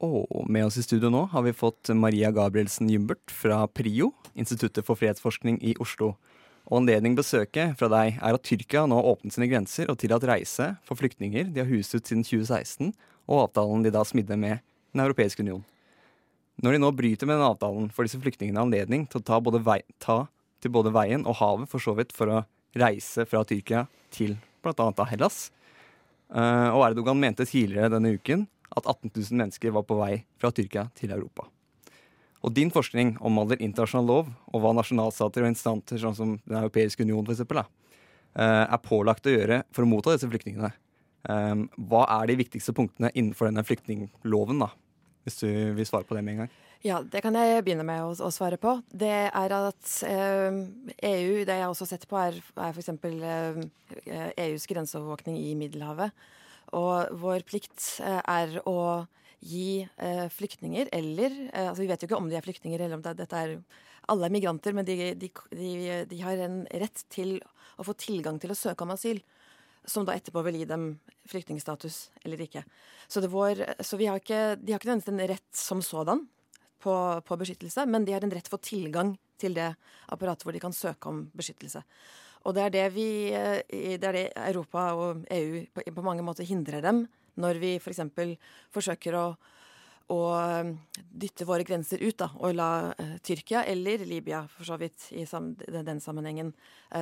Og med oss i studio nå har vi fått Maria Gabrielsen Jumbert fra PRIO, Instituttet for fredsforskning i Oslo. Og anledning besøket fra deg er at Tyrkia nå har åpnet sine grenser og tillatt reise for flyktninger de har huset siden 2016, og avtalen de da smidde med Den europeiske union. Når de nå bryter med den avtalen, får disse flyktningene anledning til å ta, vei, ta til både veien og havet for så vidt for å reise fra Tyrkia til bl.a. Hellas. Uh, og Erdogan mente tidligere denne uken at 18 000 mennesker var på vei fra Tyrkia til Europa. Og din forskning omhandler internasjonal lov og hva nasjonalstater og instanser sånn som Den europeiske union for eksempel, eh, er pålagt å gjøre for å motta disse flyktningene. Eh, hva er de viktigste punktene innenfor denne flyktningloven, da? Hvis du vil svare på det med en gang. Ja, det kan jeg begynne med å, å svare på. Det er at eh, EU, det jeg også har sett på, er, er f.eks. Eh, EUs grenseovervåkning i Middelhavet. Og vår plikt eh, er å gi eh, flyktninger eller eh, altså Vi vet jo ikke om de er flyktninger eller om det, dette er Alle er migranter, men de, de, de, de, har en rett til å få tilgang til å søke om asyl. Som da etterpå vil gi dem flyktningstatus eller ikke. Så, vår, så har ikke, de har ikke nødvendigvis en rett som sådan på, på beskyttelse, men de har en rett til å få tilgang til det apparatet hvor de kan søke om beskyttelse. Og det er det, vi, eh, det er det Europa og EU på, mange måter hindrer dem når vi f.eks. For forsøker å, å, eh, dytte våre grenser ut da, og la uh, Tyrkia eller Libya for så vidt i den sammenhengen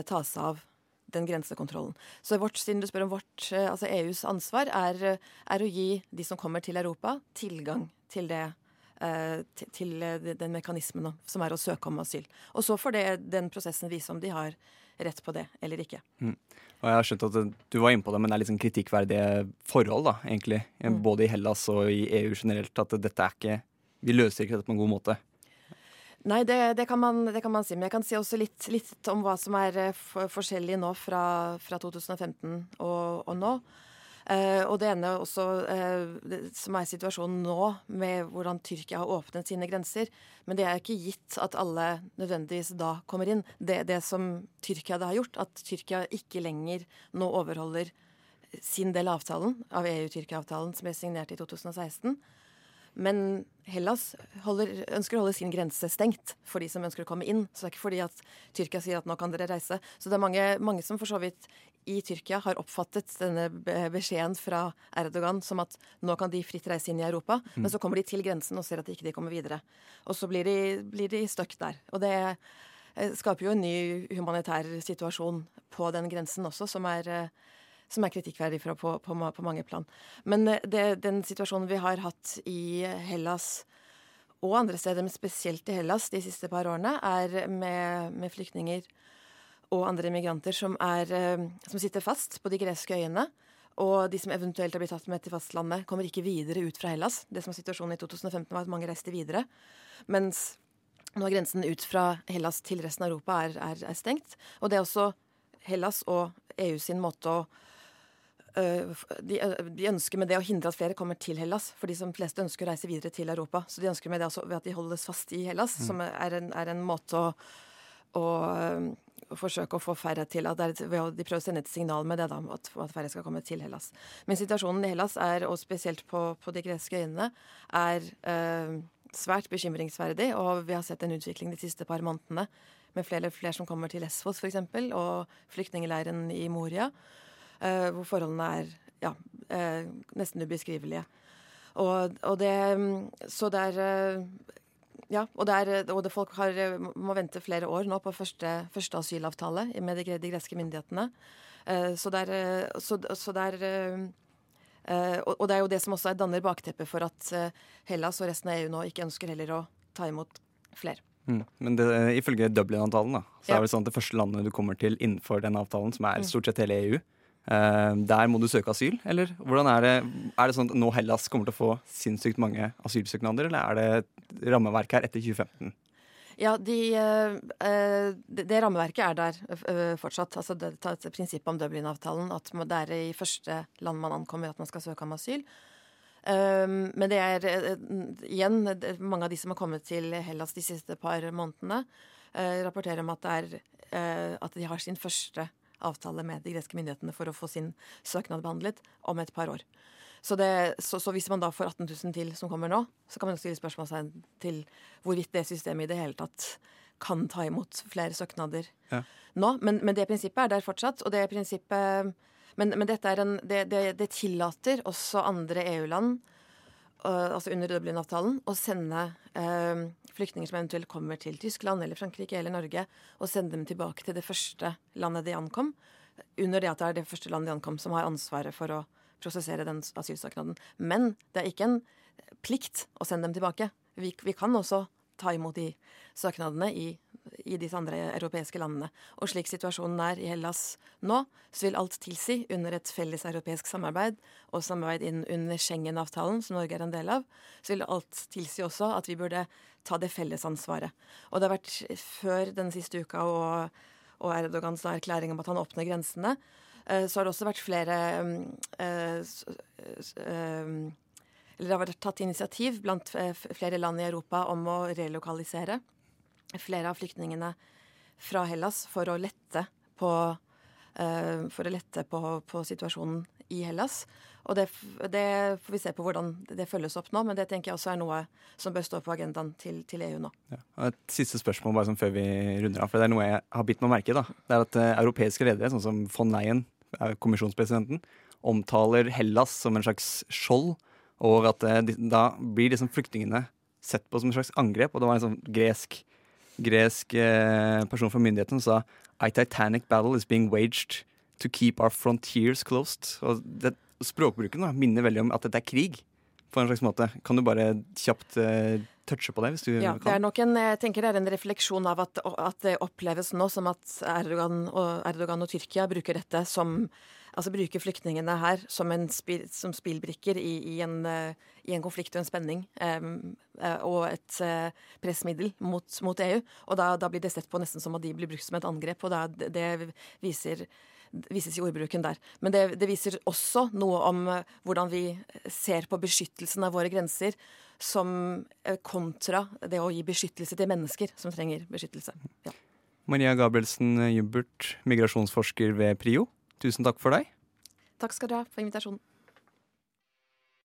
ta seg av den grensekontrollen. Så vårt, siden du spør om vårt, altså EUs ansvar, er, er, å gi de som kommer til Europa, tilgang til det til den mekanismen som er å søke om asyl. Og så får det, den prosessen vise om de har rett på det eller ikke. Mm. Og jeg har skjønt at Du var inne på det, men det er litt sånn kritikkverdige forhold, da, egentlig. Mm. Både i Hellas og i EU generelt. At dette er ikke Vi løser ikke dette på en god måte. Nei, det, det, kan man, det, kan man, si. Men jeg kan si også litt, litt om hva som er eh, forskjellig nå fra, fra 2015 og, og nå. Uh, og det ene også, uh, som er situasjonen nå, med hvordan Tyrkia har åpnet sine grenser. Men det er ikke gitt at alle nødvendigvis da kommer inn. Det, det som Tyrkia da har gjort, at Tyrkia ikke lenger nå overholder sin del av avtalen, av EU-Tyrkia-avtalen som ble signert i 2016. Men Hellas holder, ønsker å holde sin grense stengt for de som ønsker å komme inn. Så det er ikke fordi at Tyrkia sier at nå kan dere reise. Så det er mange, mange som for så vidt i Tyrkia har oppfattet denne beskjeden fra Erdogan som at nå kan de fritt reise inn i Europa. Mm. Men så kommer de til grensen og ser at de ikke kommer videre. Og så blir de, blir de stuck der. Og det eh, skaper jo en ny humanitær situasjon på den grensen også, som er eh, som er kritikkverdig på, på, på, mange plan. Men eh, det, den situasjonen vi har hatt i Hellas og andre steder, men spesielt i Hellas de siste par årene, er med, med flyktninger og andre migranter som, er, eh, som sitter fast på de greske øyene. Og de som eventuelt har blitt tatt med til fastlandet, kommer ikke videre ut fra Hellas. Det som var situasjonen i 2015, var at mange reiste videre. Mens nå grensen ut fra Hellas til resten av Europa er, er, er stengt. Og det er også Hellas og EU sin måte å Øh, de, øh, de, ønsker med det å hindre at flere kommer til Hellas. For de som fleste ønsker å reise videre til Europa. Så de ønsker med det også ved at de holdes fast i Hellas, mm. som er en, er en, måte å, å, forsøke å få færre til at det er, De prøver å sende et signal med det, da, at, at færre skal komme til Hellas. Men situasjonen i Hellas, er, og spesielt på, på de greske øyene, er eh, svært bekymringsverdig. Og vi har sett en utvikling de siste par månedene med flere, flere som kommer til Lesvos f.eks., og flyktningleiren i Moria. eh, hvor forholdene er ja, eh, nesten ubeskrivelige. Og, og, det Så det er uh, ja, og, det er, og det folk har, må vente flere år nå på første, første asylavtale med de, de greske myndighetene. så det er, så, så det er og det er jo det som også danner bakteppet for at Hellas og resten av EU nå ikke ønsker heller å ta imot flere. Mm. Men det, ifølge Dublin-avtalen da, så ja. er det sånn at det første landet du kommer til innenfor den avtalen, som er mm. stort sett hele EU, der må du søke asyl, eller hvordan er det? Er det sånn at nå Hellas kommer til å få sinnssykt mange asylsøknader, eller er det rammeverk her etter 2015? Ja, de, uh, det, det, rammeverket er der fortsatt. Altså det, det Prinsippet om Dublin-avtalen, at det er i første land man ankommer at man skal søke om asyl. men det er igjen mange av de som har kommet til Hellas de siste par månedene, rapporterer om at, det er, at de har sin første avtale med de greske myndighetene for å få sin søknad behandlet om et par år. Så, det, så, så, hvis man da får 18 000 til som kommer nå, så kan man stille spørsmål til hvorvidt det systemet i det hele tatt kan ta imot flere søknader ja. nå. Men, men, det prinsippet er der fortsatt. Og det prinsippet Men, men dette er en, det, det, det tillater også andre EU-land, altså under Dublin-avtalen, å sende eh, flyktninger som eventuelt kommer til Tyskland eller Frankrike eller Norge, og sende dem tilbake til det første landet de ankom. Under det at det er det første landet de ankom som har ansvaret for å prosessere den asylsøknaden. Men det er ikke en plikt å sende dem tilbake. Vi, vi kan også ta imot de søknadene i, i, disse andre europeiske landene. Og slik situasjonen er i Hellas nå, så vil alt tilsi, under et felles europeisk samarbeid og samarbeid under Schengen-avtalen, som Norge er en del av, så vil alt tilsi også at vi burde ta det fellesansvaret. Og det har vært før den siste uka og, og Erdogans erklæring om at han åpner grensene, Eh, så har det også vært flere eh, eh, Eller det har vært tatt initiativ blant flere land i Europa om å relokalisere flere av flyktningene fra Hellas for å lette på, for å lette på, på situasjonen i Hellas. Og det, det, får vi se på hvordan det følges opp nå, men det tenker jeg også er noe som bør stå på agendaen til, til EU nå. Ja. Et siste spørsmål bare sånn før vi runder av, for det er noe jeg har bitt meg merke i. Det er at europeiske ledere, sånn som von Leyen, kommisjonspresidenten, omtaler Hellas som en slags skjold, og at uh, da blir liksom flyktningene sett på som en slags angrep. Og det var en sånn gresk, gresk eh, person fra myndigheten sa A Titanic battle is being waged to keep our frontiers closed. Og det, språkbruken da, minner veldig om at dette er krig. På en slags måte. Kan du bare kjapt uh, touche på det? hvis du ja, kan? Det er nok en, jeg tenker det er en refleksjon av at, at det oppleves nå som at Erdogan og, Erdogan og Tyrkia bruker dette som altså bruker flyktningene her som, spil, som spillbrikker i, i, en, i, en, konflikt og en spenning. Um, og et pressmiddel mot, mot, EU. Og da, da, blir det sett på nesten som at de blir brukt som et angrep. Og da, det viser vises i ordbruken der. Men det, det, viser også noe om eh, hvordan vi ser på beskyttelsen av våre grenser som eh, kontra det å gi beskyttelse til mennesker som trenger beskyttelse. Ja. Maria Gabrielsen Jubbert, migrasjonsforsker ved PRIO, tusen takk for deg. Takk skal du ha for invitasjonen.